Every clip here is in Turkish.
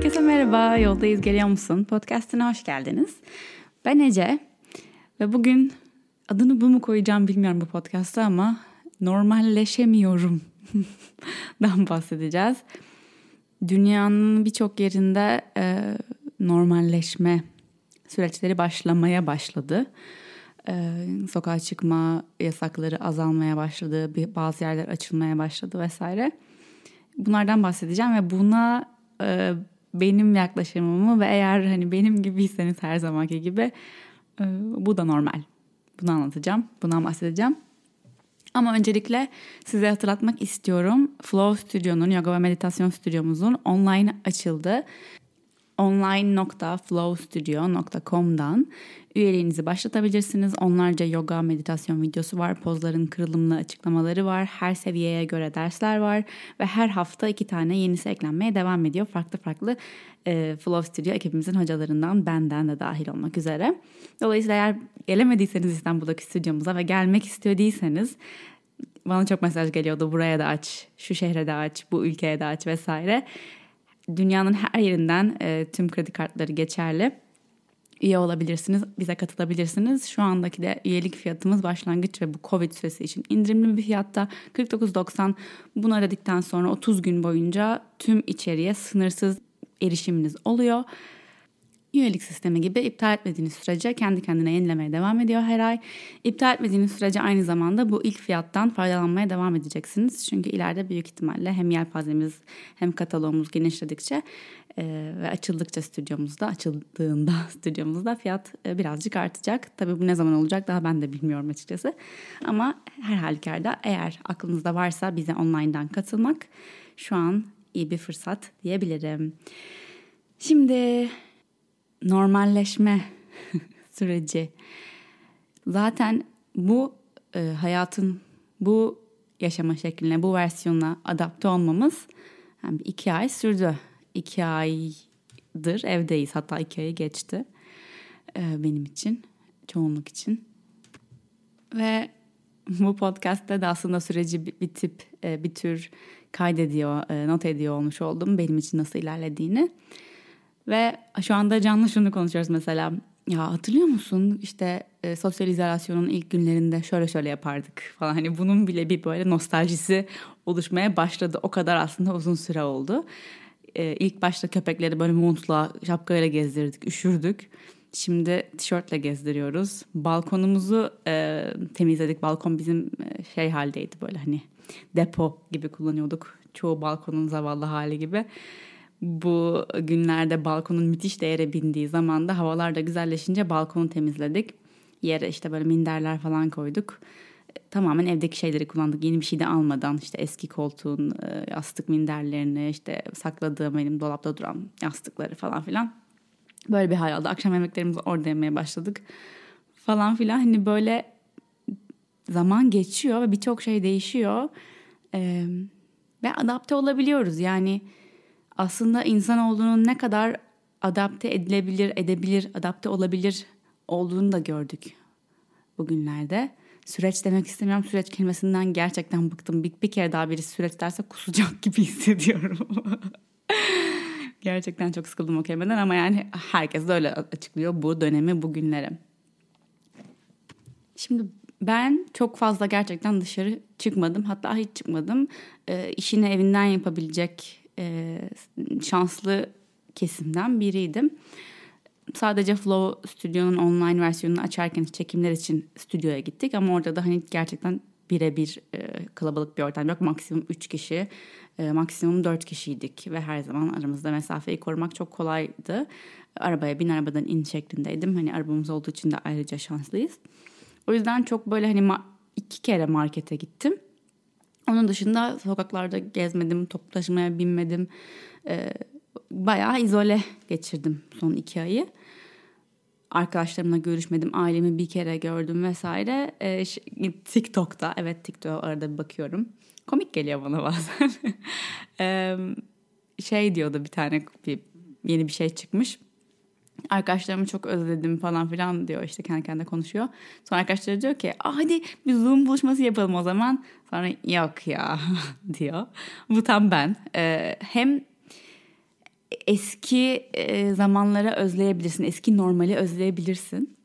Herkese merhaba, Yoldayız Geliyor Musun? Podcast'ına hoş geldiniz. Ben Ece ve bugün adını bu mu koyacağım bilmiyorum bu podcast'ta ama normalleşemiyorum dan bahsedeceğiz. Dünyanın birçok yerinde e, normalleşme süreçleri başlamaya başladı. E, sokağa çıkma yasakları azalmaya başladı, bazı yerler açılmaya başladı vesaire. Bunlardan bahsedeceğim ve buna e, benim yaklaşımımı ve eğer hani benim gibiyseniz her zamanki gibi e, bu da normal. Bunu anlatacağım, bundan bahsedeceğim. Ama öncelikle size hatırlatmak istiyorum. Flow Studio'nun, yoga ve meditasyon stüdyomuzun online açıldı online.flowstudio.com'dan üyeliğinizi başlatabilirsiniz. Onlarca yoga, meditasyon videosu var. Pozların kırılımlı açıklamaları var. Her seviyeye göre dersler var. Ve her hafta iki tane yenisi eklenmeye devam ediyor. Farklı farklı e, Flow Studio ekibimizin hocalarından benden de dahil olmak üzere. Dolayısıyla eğer gelemediyseniz İstanbul'daki stüdyomuza ve gelmek istiyor değilseniz bana çok mesaj geliyordu buraya da aç, şu şehre de aç, bu ülkeye de aç vesaire dünyanın her yerinden e, tüm kredi kartları geçerli. Üye olabilirsiniz, bize katılabilirsiniz. Şu andaki de üyelik fiyatımız başlangıç ve bu Covid süresi için indirimli bir fiyatta 49.90. Bunu ödedikten sonra 30 gün boyunca tüm içeriye sınırsız erişiminiz oluyor üyelik sistemi gibi iptal etmediğiniz sürece kendi kendine yenilemeye devam ediyor her ay. İptal etmediğiniz sürece aynı zamanda bu ilk fiyattan faydalanmaya devam edeceksiniz. Çünkü ileride büyük ihtimalle hem yelpazemiz hem kataloğumuz genişledikçe e, ve açıldıkça stüdyomuzda, açıldığında stüdyomuzda fiyat e, birazcık artacak. Tabii bu ne zaman olacak daha ben de bilmiyorum açıkçası. Ama her halükarda eğer aklınızda varsa bize online'dan katılmak şu an iyi bir fırsat diyebilirim. Şimdi normalleşme süreci. Zaten bu e, hayatın bu yaşama şekline, bu versiyona adapte olmamız yani iki ay sürdü. İki aydır evdeyiz. Hatta iki ayı geçti e, benim için, çoğunluk için. Ve bu podcast'te de aslında süreci bir, bir tip, e, bir tür kaydediyor, e, not ediyor olmuş oldum benim için nasıl ilerlediğini. Ve şu anda canlı şunu konuşuyoruz mesela. Ya hatırlıyor musun işte e, sosyal izolasyonun ilk günlerinde şöyle şöyle yapardık falan. Hani bunun bile bir böyle nostaljisi oluşmaya başladı. O kadar aslında uzun süre oldu. E, ilk başta köpekleri böyle montla, şapkayla gezdirdik, üşürdük. Şimdi tişörtle gezdiriyoruz. Balkonumuzu e, temizledik. Balkon bizim e, şey haldeydi böyle hani depo gibi kullanıyorduk. Çoğu balkonun zavallı hali gibi bu günlerde balkonun müthiş değere bindiği zamanda havalar da güzelleşince balkonu temizledik. Yere işte böyle minderler falan koyduk. Tamamen evdeki şeyleri kullandık. Yeni bir şey de almadan işte eski koltuğun e, yastık minderlerini işte sakladığım benim dolapta duran yastıkları falan filan. Böyle bir hal aldı. Akşam yemeklerimizi orada yemeye başladık falan filan. Hani böyle zaman geçiyor ve birçok şey değişiyor. Ee, ve adapte olabiliyoruz. Yani aslında insanoğlunun ne kadar adapte edilebilir, edebilir, adapte olabilir olduğunu da gördük bugünlerde. Süreç demek istemiyorum. Süreç kelimesinden gerçekten bıktım. Bir, bir kere daha biri süreç derse kusacak gibi hissediyorum. gerçekten çok sıkıldım o kelimeden ama yani herkes de öyle açıklıyor bu dönemi, bugünleri. Şimdi ben çok fazla gerçekten dışarı çıkmadım. Hatta hiç çıkmadım. E, işini evinden yapabilecek e, şanslı kesimden biriydim. Sadece Flow Studio'nun online versiyonunu açarken çekimler için stüdyoya gittik ama orada da hani gerçekten birebir e, kalabalık bir ortam yok. Maksimum 3 kişi, e, maksimum 4 kişiydik ve her zaman aramızda mesafeyi korumak çok kolaydı. Arabaya bin arabadan in şeklindeydim. Hani arabamız olduğu için de ayrıca şanslıyız. O yüzden çok böyle hani iki kere markete gittim. Onun dışında sokaklarda gezmedim, toplu taşımaya binmedim. Ee, bayağı izole geçirdim son iki ayı. Arkadaşlarımla görüşmedim, ailemi bir kere gördüm vesaire. Ee, TikTok'ta, evet TikTok'a arada bir bakıyorum. Komik geliyor bana bazen. ee, şey diyordu bir tane bir, yeni bir şey çıkmış arkadaşlarımı çok özledim falan filan diyor işte kendi kendine konuşuyor. Sonra arkadaşları diyor ki hadi bir Zoom buluşması yapalım o zaman. Sonra yok ya diyor. Bu tam ben. Ee, hem eski e, zamanlara özleyebilirsin. Eski normali özleyebilirsin.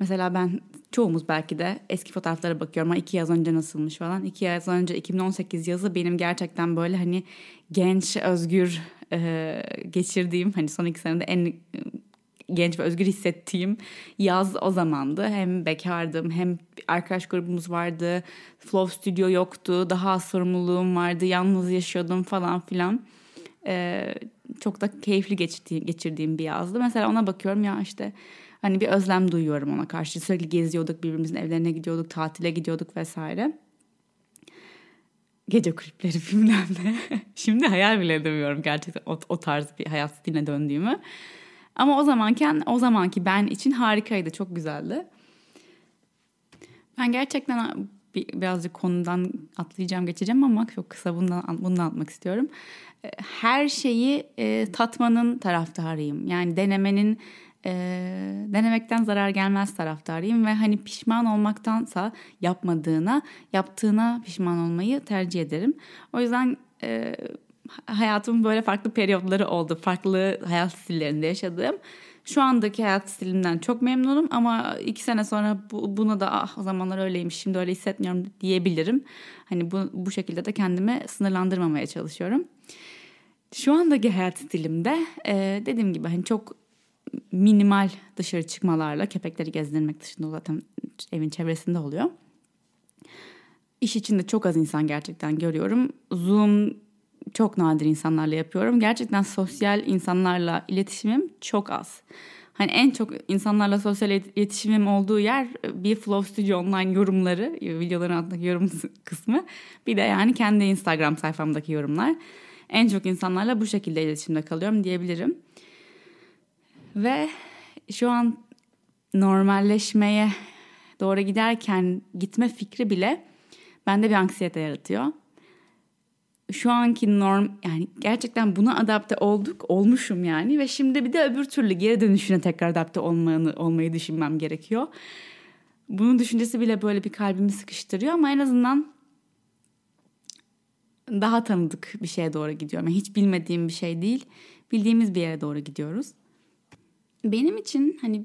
Mesela ben çoğumuz belki de eski fotoğraflara bakıyorum ama iki yaz önce nasılmış falan. İki yaz önce 2018 yazı benim gerçekten böyle hani genç, özgür e, geçirdiğim hani son iki senede en genç ve özgür hissettiğim yaz o zamandı. Hem bekardım hem arkadaş grubumuz vardı. Flow Studio yoktu. Daha az sorumluluğum vardı. Yalnız yaşıyordum falan filan. Ee, çok da keyifli geçirdiğim, geçirdiğim bir yazdı. Mesela ona bakıyorum ya işte hani bir özlem duyuyorum ona karşı. Sürekli geziyorduk birbirimizin evlerine gidiyorduk, tatile gidiyorduk vesaire. Gece kulüpleri bilmem ne. Şimdi hayal bile edemiyorum gerçekten o, o tarz bir hayat stiline döndüğümü. Ama o zamanken o zamanki ben için harikaydı, çok güzeldi. Ben gerçekten bir, birazcık konudan atlayacağım, geçeceğim ama çok kısa bundan bundan anlatmak istiyorum. E, her şeyi e, tatmanın taraftarıyım. Yani denemenin e, denemekten zarar gelmez taraftarıyım ve hani pişman olmaktansa yapmadığına, yaptığına pişman olmayı tercih ederim. O yüzden e, hayatımın böyle farklı periyotları oldu. Farklı hayat stillerinde yaşadığım. Şu andaki hayat stilimden çok memnunum ama iki sene sonra bu, buna da ah o zamanlar öyleymiş şimdi öyle hissetmiyorum diyebilirim. Hani bu, bu şekilde de kendimi sınırlandırmamaya çalışıyorum. Şu andaki hayat stilimde e, dediğim gibi hani çok minimal dışarı çıkmalarla köpekleri gezdirmek dışında zaten evin çevresinde oluyor. İş içinde çok az insan gerçekten görüyorum. Zoom çok nadir insanlarla yapıyorum. Gerçekten sosyal insanlarla iletişimim çok az. Hani en çok insanlarla sosyal iletişimim olduğu yer bir Flow Studio online yorumları, videoların altındaki yorum kısmı. Bir de yani kendi Instagram sayfamdaki yorumlar. En çok insanlarla bu şekilde iletişimde kalıyorum diyebilirim. Ve şu an normalleşmeye doğru giderken gitme fikri bile bende bir anksiyete yaratıyor şu anki norm yani gerçekten buna adapte olduk, olmuşum yani ve şimdi bir de öbür türlü geri dönüşüne tekrar adapte olmayı, olmayı düşünmem gerekiyor. Bunun düşüncesi bile böyle bir kalbimi sıkıştırıyor ama en azından daha tanıdık bir şeye doğru gidiyorum. Yani hiç bilmediğim bir şey değil, bildiğimiz bir yere doğru gidiyoruz. Benim için hani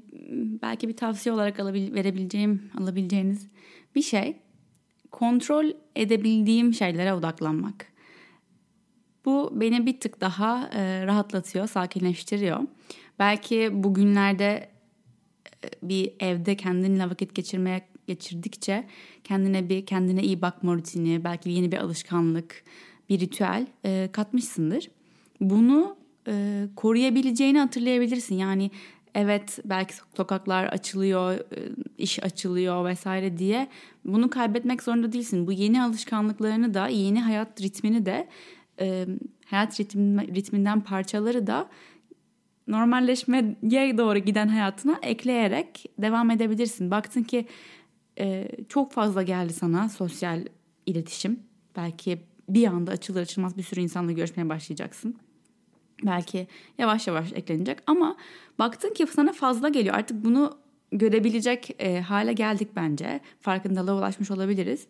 belki bir tavsiye olarak alabil, verebileceğim, alabileceğiniz bir şey kontrol edebildiğim şeylere odaklanmak. Bu beni bir tık daha e, rahatlatıyor, sakinleştiriyor. Belki bugünlerde e, bir evde kendinle vakit geçirmeye geçirdikçe kendine bir kendine iyi bakma rutini, belki yeni bir alışkanlık, bir ritüel e, katmışsındır. Bunu e, koruyabileceğini hatırlayabilirsin. Yani evet belki sokaklar açılıyor, e, iş açılıyor vesaire diye bunu kaybetmek zorunda değilsin. Bu yeni alışkanlıklarını da, yeni hayat ritmini de e, hayat ritmi, ritminden parçaları da normalleşmeye doğru giden hayatına ekleyerek devam edebilirsin. Baktın ki e, çok fazla geldi sana sosyal iletişim. Belki bir anda açılır açılmaz bir sürü insanla görüşmeye başlayacaksın. Belki yavaş yavaş eklenecek ama baktın ki sana fazla geliyor. Artık bunu görebilecek e, hale geldik bence. Farkındalığa ulaşmış olabiliriz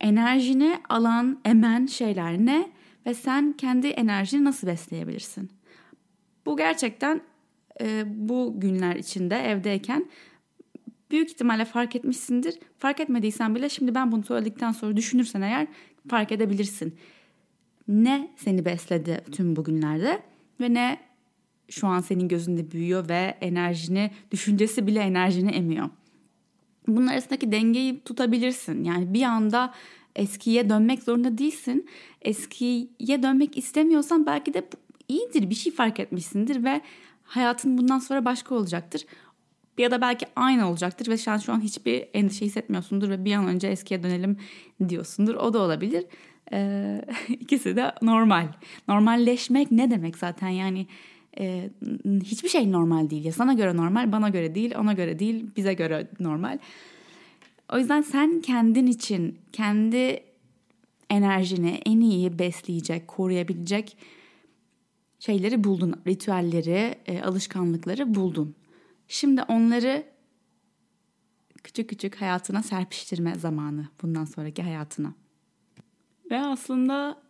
enerjini alan, emen şeyler ne ve sen kendi enerjini nasıl besleyebilirsin? Bu gerçekten e, bu günler içinde evdeyken büyük ihtimalle fark etmişsindir. Fark etmediysen bile şimdi ben bunu söyledikten sonra düşünürsen eğer fark edebilirsin. Ne seni besledi tüm bugünlerde ve ne şu an senin gözünde büyüyor ve enerjini, düşüncesi bile enerjini emiyor bunun arasındaki dengeyi tutabilirsin. Yani bir anda eskiye dönmek zorunda değilsin. Eskiye dönmek istemiyorsan belki de iyidir bir şey fark etmişsindir ve hayatın bundan sonra başka olacaktır. Ya da belki aynı olacaktır ve sen şu an hiçbir endişe hissetmiyorsundur ve bir an önce eskiye dönelim diyorsundur. O da olabilir. Ee, ikisi de normal. Normalleşmek ne demek zaten yani e, hiçbir şey normal değil. Ya sana göre normal, bana göre değil, ona göre değil, bize göre normal. O yüzden sen kendin için kendi enerjini en iyi besleyecek, koruyabilecek şeyleri buldun. Ritüelleri, e, alışkanlıkları buldun. Şimdi onları küçük küçük hayatına serpiştirme zamanı bundan sonraki hayatına. Ve aslında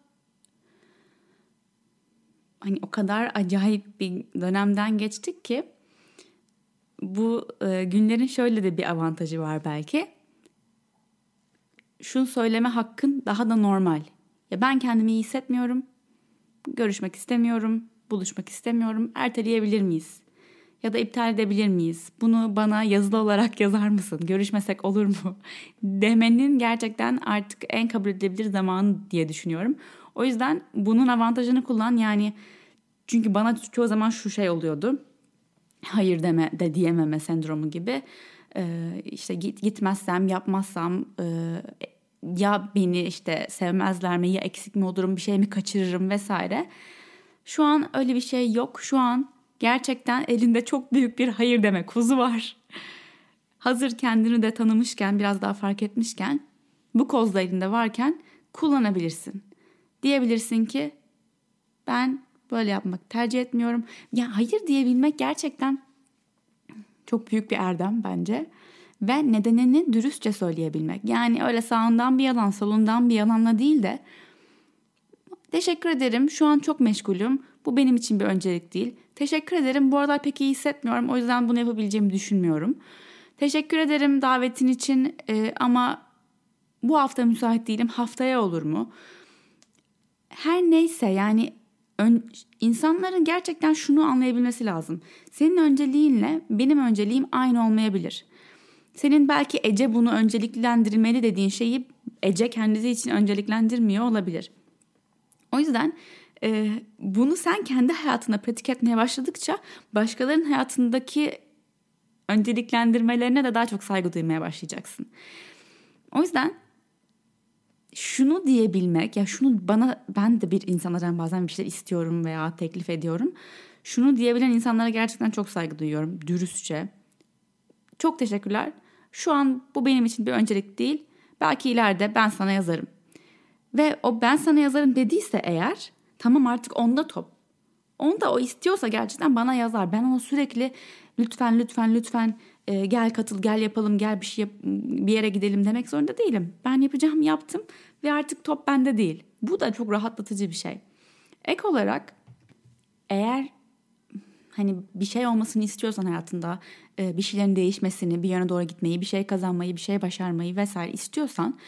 hani o kadar acayip bir dönemden geçtik ki bu e, günlerin şöyle de bir avantajı var belki. Şunu söyleme hakkın daha da normal. Ya ben kendimi iyi hissetmiyorum. Görüşmek istemiyorum. Buluşmak istemiyorum. Erteleyebilir miyiz? Ya da iptal edebilir miyiz? Bunu bana yazılı olarak yazar mısın? Görüşmesek olur mu? Demenin gerçekten artık en kabul edilebilir zamanı diye düşünüyorum. O yüzden bunun avantajını kullan. Yani çünkü bana çoğu zaman şu şey oluyordu. Hayır deme de diyememe sendromu gibi. Ee, işte git, gitmezsem, yapmazsam e, ya beni işte sevmezler mi ya eksik mi olurum bir şey mi kaçırırım vesaire. Şu an öyle bir şey yok. Şu an gerçekten elinde çok büyük bir hayır deme kuzu var. Hazır kendini de tanımışken biraz daha fark etmişken bu koz da elinde varken kullanabilirsin. Diyebilirsin ki ben böyle yapmak tercih etmiyorum. Ya hayır diyebilmek gerçekten çok büyük bir erdem bence. Ve nedenini dürüstçe söyleyebilmek. Yani öyle sağından bir yalan, solundan bir yalanla değil de teşekkür ederim şu an çok meşgulüm. Bu benim için bir öncelik değil. Teşekkür ederim bu aralar pek iyi hissetmiyorum. O yüzden bunu yapabileceğimi düşünmüyorum. Teşekkür ederim davetin için e, ama bu hafta müsait değilim. Haftaya olur mu? Her neyse yani ön, insanların gerçekten şunu anlayabilmesi lazım. Senin önceliğinle benim önceliğim aynı olmayabilir. Senin belki Ece bunu önceliklendirmeli dediğin şeyi Ece kendisi için önceliklendirmiyor olabilir. O yüzden e, bunu sen kendi hayatına pratik etmeye başladıkça başkalarının hayatındaki önceliklendirmelerine de daha çok saygı duymaya başlayacaksın. O yüzden şunu diyebilmek ya şunu bana ben de bir insanlardan bazen bir şeyler istiyorum veya teklif ediyorum. Şunu diyebilen insanlara gerçekten çok saygı duyuyorum dürüstçe. Çok teşekkürler. Şu an bu benim için bir öncelik değil. Belki ileride ben sana yazarım. Ve o ben sana yazarım dediyse eğer tamam artık onda top. Onda o istiyorsa gerçekten bana yazar. Ben ona sürekli lütfen lütfen lütfen e, gel katıl gel yapalım gel bir şey yap, bir yere gidelim demek zorunda değilim. Ben yapacağım yaptım ve artık top bende değil. Bu da çok rahatlatıcı bir şey. Ek olarak eğer hani bir şey olmasını istiyorsan hayatında e, bir şeylerin değişmesini, bir yöne doğru gitmeyi, bir şey kazanmayı, bir şey başarmayı vesaire istiyorsan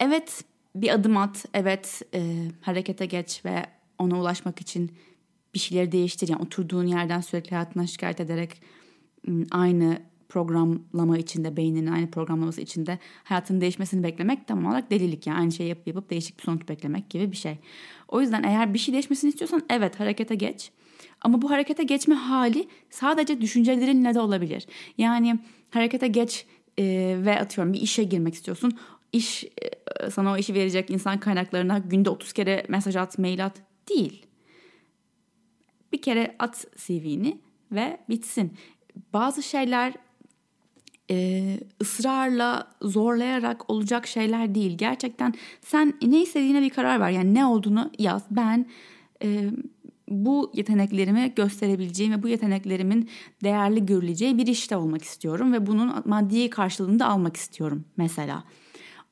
evet bir adım at, evet e, harekete geç ve ona ulaşmak için bir şeyleri değiştir. Yani oturduğun yerden sürekli hayatına şikayet ederek aynı programlama içinde, beyninin aynı programlaması içinde hayatının değişmesini beklemek tam olarak delilik. Yani aynı şeyi yapıp yapıp değişik bir sonuç beklemek gibi bir şey. O yüzden eğer bir şey değişmesini istiyorsan evet harekete geç. Ama bu harekete geçme hali sadece düşüncelerinle de olabilir. Yani harekete geç e, ve atıyorum bir işe girmek istiyorsun. İş e, sana o işi verecek insan kaynaklarına günde 30 kere mesaj at, mail at değil. Bir kere at CV'ni ve bitsin. Bazı şeyler e, ısrarla zorlayarak olacak şeyler değil. Gerçekten sen ne istediğine bir karar ver. Yani ne olduğunu yaz. Ben e, bu yeteneklerimi gösterebileceğim ve bu yeteneklerimin değerli görüleceği bir işte olmak istiyorum ve bunun maddi karşılığını da almak istiyorum mesela.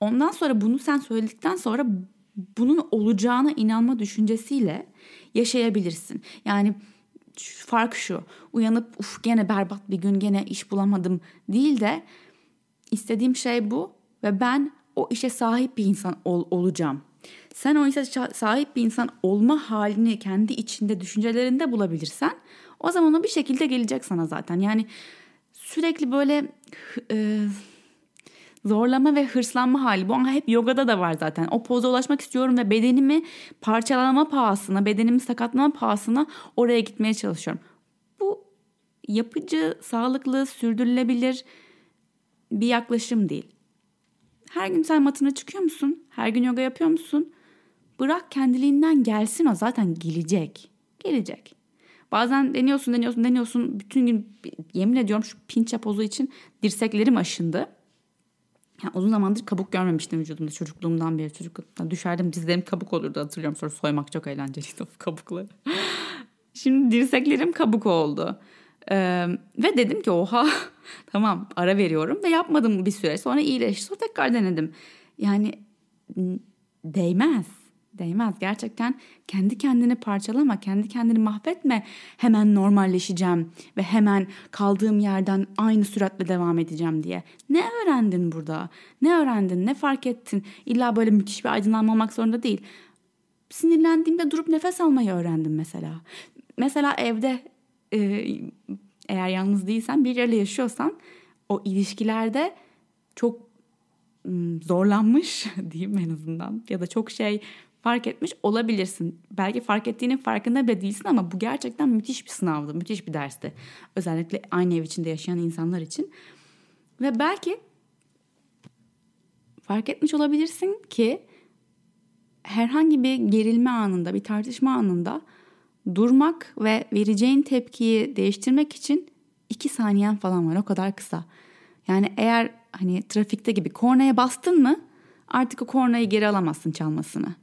Ondan sonra bunu sen söyledikten sonra bunun olacağına inanma düşüncesiyle yaşayabilirsin. Yani fark şu. Uyanıp uf gene berbat bir gün gene iş bulamadım değil de istediğim şey bu ve ben o işe sahip bir insan ol, olacağım. Sen o işe sahip bir insan olma halini kendi içinde düşüncelerinde bulabilirsen o zaman o bir şekilde gelecek sana zaten. Yani sürekli böyle e, zorlama ve hırslanma hali. Bu hep yogada da var zaten. O poza ulaşmak istiyorum ve bedenimi parçalama pahasına, bedenimi sakatlama pahasına oraya gitmeye çalışıyorum. Bu yapıcı, sağlıklı, sürdürülebilir bir yaklaşım değil. Her gün sen matına çıkıyor musun? Her gün yoga yapıyor musun? Bırak kendiliğinden gelsin o zaten gelecek. Gelecek. Bazen deniyorsun, deniyorsun, deniyorsun. Bütün gün yemin ediyorum şu pinça pozu için dirseklerim aşındı. Yani uzun zamandır kabuk görmemiştim vücudumda çocukluğumdan beri. Çocukluktan düşerdim dizlerim kabuk olurdu hatırlıyorum. Sonra soymak çok eğlenceliydi o kabukları. Şimdi dirseklerim kabuk oldu. Ee, ve dedim ki oha tamam ara veriyorum ve yapmadım bir süre. Sonra iyileşti. Sonra tekrar denedim. Yani değmez. Değmez. Gerçekten kendi kendini parçalama, kendi kendini mahvetme. Hemen normalleşeceğim ve hemen kaldığım yerden aynı süratle devam edeceğim diye. Ne öğrendin burada? Ne öğrendin? Ne fark ettin? İlla böyle müthiş bir aydınlanma olmak zorunda değil. Sinirlendiğimde durup nefes almayı öğrendim mesela. Mesela evde e, eğer yalnız değilsen birileriyle yaşıyorsan o ilişkilerde çok zorlanmış diyeyim en azından ya da çok şey fark etmiş olabilirsin. Belki fark ettiğinin farkında bile değilsin ama bu gerçekten müthiş bir sınavdı, müthiş bir dersti. Özellikle aynı ev içinde yaşayan insanlar için. Ve belki fark etmiş olabilirsin ki herhangi bir gerilme anında, bir tartışma anında durmak ve vereceğin tepkiyi değiştirmek için iki saniyen falan var. O kadar kısa. Yani eğer hani trafikte gibi kornaya bastın mı artık o kornayı geri alamazsın çalmasını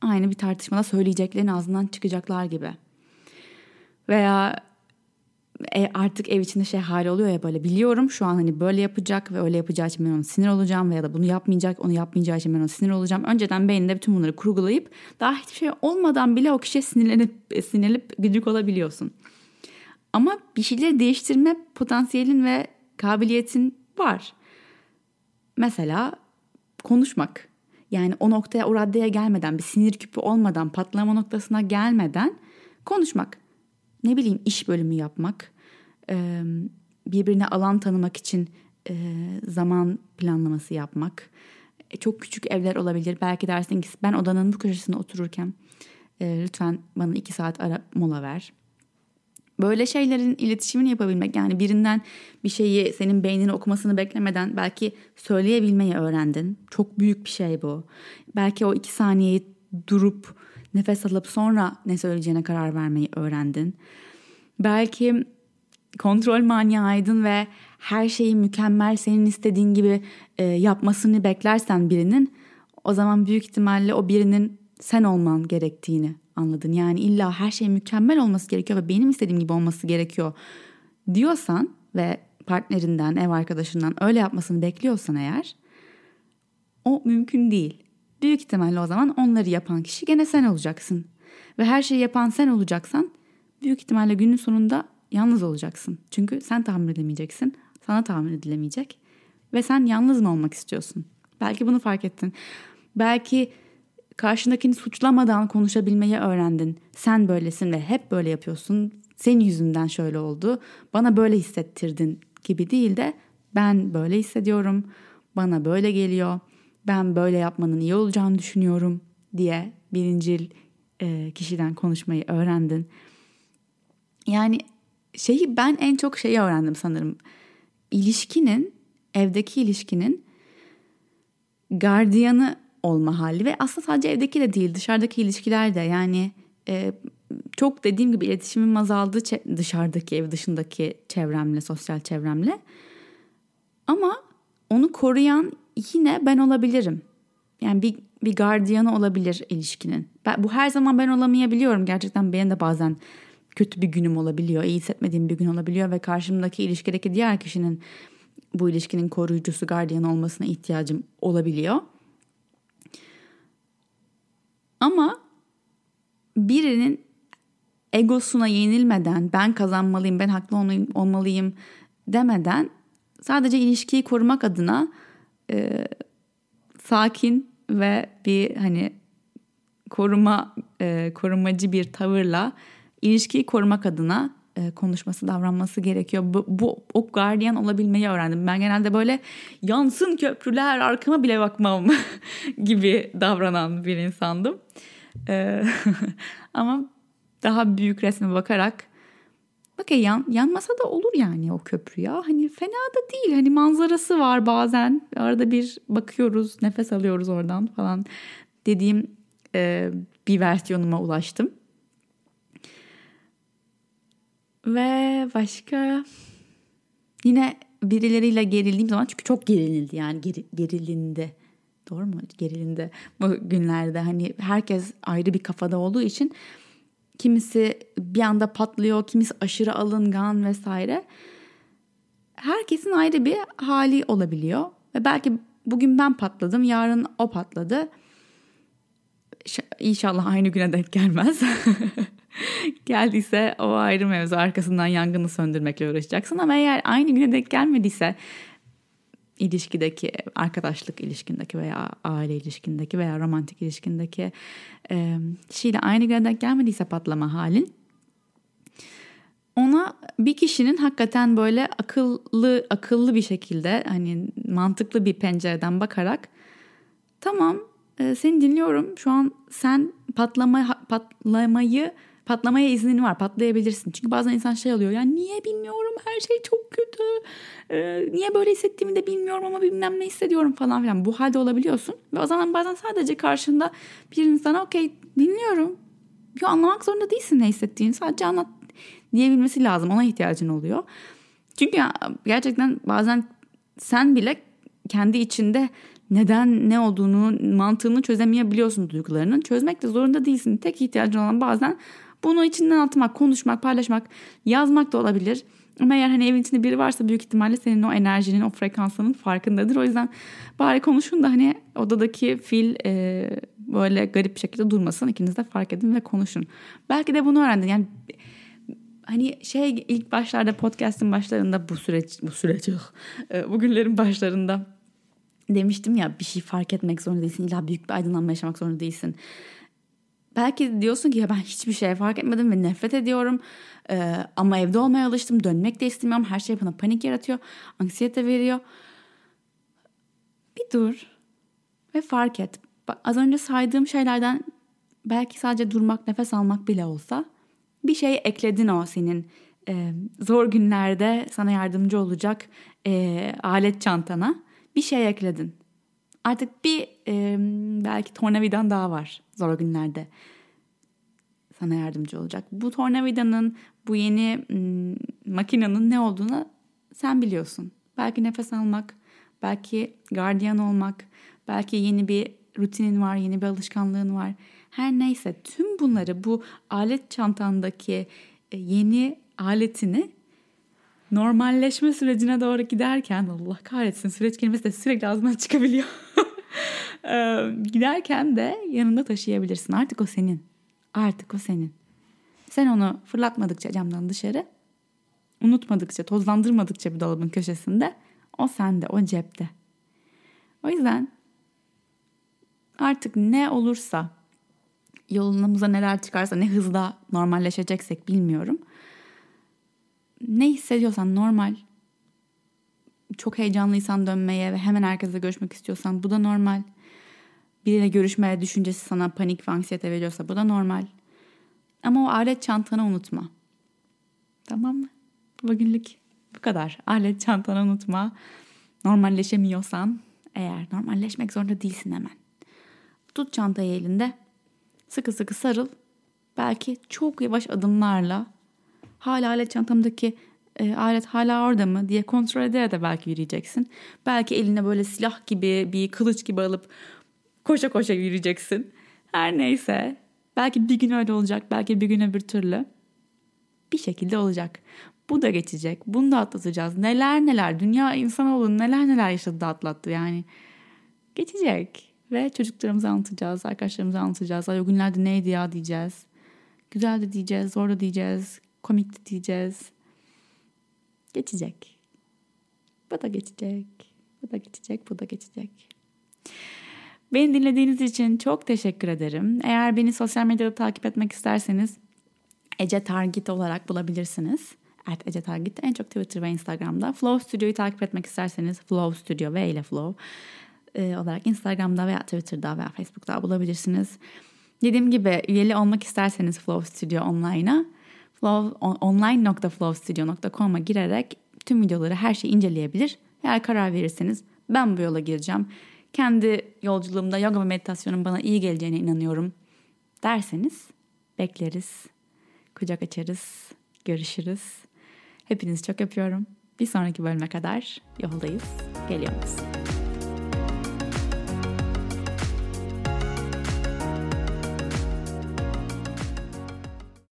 aynı bir tartışmada söyleyeceklerin ağzından çıkacaklar gibi. Veya e, artık ev içinde şey hali oluyor ya böyle biliyorum şu an hani böyle yapacak ve öyle yapacağı için ben ona sinir olacağım veya da bunu yapmayacak onu yapmayacağı için ben ona sinir olacağım. Önceden beyninde bütün bunları kurgulayıp daha hiçbir şey olmadan bile o kişiye sinirlenip sinirlenip gıcık olabiliyorsun. Ama bir şeyleri değiştirme potansiyelin ve kabiliyetin var. Mesela konuşmak. Yani o noktaya o raddeye gelmeden bir sinir küpü olmadan patlama noktasına gelmeden konuşmak. Ne bileyim iş bölümü yapmak. Birbirine alan tanımak için zaman planlaması yapmak. E, çok küçük evler olabilir. Belki dersin ki ben odanın bu köşesinde otururken lütfen bana iki saat ara mola ver Böyle şeylerin iletişimini yapabilmek yani birinden bir şeyi senin beynini okumasını beklemeden belki söyleyebilmeyi öğrendin. Çok büyük bir şey bu. Belki o iki saniyeyi durup nefes alıp sonra ne söyleyeceğine karar vermeyi öğrendin. Belki kontrol manyağı ve her şeyi mükemmel senin istediğin gibi e, yapmasını beklersen birinin o zaman büyük ihtimalle o birinin sen olman gerektiğini anladın. Yani illa her şey mükemmel olması gerekiyor ve benim istediğim gibi olması gerekiyor diyorsan ve partnerinden, ev arkadaşından öyle yapmasını bekliyorsan eğer o mümkün değil. Büyük ihtimalle o zaman onları yapan kişi gene sen olacaksın. Ve her şeyi yapan sen olacaksan büyük ihtimalle günün sonunda yalnız olacaksın. Çünkü sen tahammül edemeyeceksin. Sana tahammül edilemeyecek. Ve sen yalnız mı olmak istiyorsun? Belki bunu fark ettin. Belki karşındakini suçlamadan konuşabilmeyi öğrendin. Sen böylesin ve hep böyle yapıyorsun. Senin yüzünden şöyle oldu. Bana böyle hissettirdin gibi değil de ben böyle hissediyorum. Bana böyle geliyor. Ben böyle yapmanın iyi olacağını düşünüyorum diye birincil e, kişiden konuşmayı öğrendin. Yani şeyi ben en çok şeyi öğrendim sanırım. İlişkinin, evdeki ilişkinin gardiyanı olma hali ve aslında sadece evdeki de değil dışarıdaki ilişkiler de yani e, çok dediğim gibi iletişimim azaldı dışarıdaki ev dışındaki çevremle sosyal çevremle ama onu koruyan yine ben olabilirim yani bir bir gardiyanı olabilir ilişkinin. Ben, bu her zaman ben olamayabiliyorum. Gerçekten benim de bazen kötü bir günüm olabiliyor. iyi hissetmediğim bir gün olabiliyor ve karşımdaki ilişkideki diğer kişinin bu ilişkinin koruyucusu, gardiyanı olmasına ihtiyacım olabiliyor. Ama birinin egosuna yenilmeden ben kazanmalıyım, ben haklı olmalıyım demeden sadece ilişkiyi korumak adına e, sakin ve bir hani koruma e, korumacı bir tavırla ilişkiyi korumak adına e, konuşması, davranması gerekiyor. Bu, bu o gardiyan olabilmeyi öğrendim. Ben genelde böyle yansın köprüler arkama bile bakmam gibi davranan bir insandım. E, ama daha büyük resme bakarak bak ya yan, yanmasa da olur yani o köprü ya. Hani fena da değil. Hani manzarası var bazen. Arada bir bakıyoruz, nefes alıyoruz oradan falan dediğim e, bir versiyonuma ulaştım. Ve başka yine birileriyle gerildiğim zaman çünkü çok gerilildi yani geri, gerilindi. Doğru mu? Gerilindi bu günlerde. Hani herkes ayrı bir kafada olduğu için kimisi bir anda patlıyor, kimisi aşırı alıngan vesaire. Herkesin ayrı bir hali olabiliyor. Ve belki bugün ben patladım, yarın o patladı. İnşallah aynı güne denk gelmez. Geldiyse o ayrı mevzu. Arkasından yangını söndürmekle uğraşacaksın ama eğer aynı güne denk gelmediyse ilişkideki, arkadaşlık ilişkindeki veya aile ilişkindeki veya romantik ilişkindeki e, kişiyle aynı güne denk gelmediyse patlama halin ona bir kişinin hakikaten böyle akıllı akıllı bir şekilde hani mantıklı bir pencereden bakarak tamam e, seni dinliyorum. Şu an sen patlama patlamayı patlamaya iznin var patlayabilirsin. Çünkü bazen insan şey oluyor yani niye bilmiyorum her şey çok kötü. Ee, niye böyle hissettiğimi de bilmiyorum ama bilmem ne hissediyorum falan filan. Bu halde olabiliyorsun. Ve o zaman bazen sadece karşında bir insana okey dinliyorum. Yo, anlamak zorunda değilsin ne hissettiğini. Sadece anlat diyebilmesi lazım. Ona ihtiyacın oluyor. Çünkü gerçekten bazen sen bile kendi içinde neden ne olduğunu mantığını çözemeyebiliyorsun duygularının. Çözmek de zorunda değilsin. Tek ihtiyacın olan bazen bunu içinden atmak, konuşmak, paylaşmak, yazmak da olabilir. Ama eğer hani evin içinde biri varsa büyük ihtimalle senin o enerjinin, o frekansının farkındadır. O yüzden bari konuşun da hani odadaki fil e, böyle garip bir şekilde durmasın. İkiniz de fark edin ve konuşun. Belki de bunu öğrendin. Yani hani şey ilk başlarda podcast'in başlarında bu süreç bu süreç e, bugünlerin başlarında demiştim ya bir şey fark etmek zorunda değilsin. İlla büyük bir aydınlanma yaşamak zorunda değilsin. Belki diyorsun ki ya ben hiçbir şey fark etmedim ve nefret ediyorum. Ee, ama evde olmaya alıştım. Dönmek de istemiyorum. Her şey bana panik yaratıyor. Anksiyete veriyor. Bir dur ve fark et. Bak, az önce saydığım şeylerden belki sadece durmak, nefes almak bile olsa bir şey ekledin o senin e, zor günlerde sana yardımcı olacak e, alet çantana. Bir şey ekledin. Artık bir e, belki tornavidan daha var zor günlerde sana yardımcı olacak. Bu tornavidanın, bu yeni m, makinenin ne olduğunu sen biliyorsun. Belki nefes almak, belki gardiyan olmak, belki yeni bir rutinin var, yeni bir alışkanlığın var. Her neyse tüm bunları bu alet çantandaki yeni aletini normalleşme sürecine doğru giderken Allah kahretsin süreç kelimesi de sürekli ağzından çıkabiliyor. Giderken de yanında taşıyabilirsin. Artık o senin. Artık o senin. Sen onu fırlatmadıkça camdan dışarı, unutmadıkça, tozlandırmadıkça bir dolabın köşesinde o sende, o cepte. O yüzden artık ne olursa yolumuza neler çıkarsa ne hızla normalleşeceksek bilmiyorum. Ne hissediyorsan normal. Çok heyecanlıysan dönmeye ve hemen herkese görüşmek istiyorsan bu da normal biriyle görüşmeye düşüncesi sana panik ve anksiyete veriyorsa bu da normal. Ama o alet çantanı unutma. Tamam mı? Bugünlük bu kadar. Alet çantanı unutma. Normalleşemiyorsan eğer normalleşmek zorunda değilsin hemen. Tut çantayı elinde. Sıkı sıkı sarıl. Belki çok yavaş adımlarla hala alet çantamdaki e, alet hala orada mı diye kontrol ederek de belki yürüyeceksin. Belki eline böyle silah gibi bir kılıç gibi alıp koşa koşa yürüyeceksin. Her neyse. Belki bir gün öyle olacak. Belki bir gün öbür türlü. Bir şekilde olacak. Bu da geçecek. Bunu da atlatacağız. Neler neler. Dünya insanoğlu neler neler yaşadı da atlattı yani. Geçecek. Ve çocuklarımıza anlatacağız. Arkadaşlarımıza anlatacağız. Ay o günlerde neydi ya diyeceğiz. Güzel de diyeceğiz. Zor da diyeceğiz. Komik de diyeceğiz. Geçecek. Bu da geçecek. Bu da geçecek. Bu da geçecek. Beni dinlediğiniz için çok teşekkür ederim. Eğer beni sosyal medyada takip etmek isterseniz Ece Targit olarak bulabilirsiniz. Evet Ece Targit en çok Twitter ve Instagram'da. Flow Studio'yu takip etmek isterseniz Flow Studio ve ile Flow e, olarak Instagram'da veya Twitter'da veya Facebook'ta bulabilirsiniz. Dediğim gibi üyeli olmak isterseniz Flow Studio Online'a flow, online.flowstudio.com'a girerek tüm videoları her şeyi inceleyebilir. Eğer karar verirseniz ben bu yola gireceğim kendi yolculuğumda yoga ve meditasyonun bana iyi geleceğine inanıyorum derseniz bekleriz, kucak açarız, görüşürüz. Hepinizi çok öpüyorum. Bir sonraki bölüme kadar yoldayız, geliyoruz.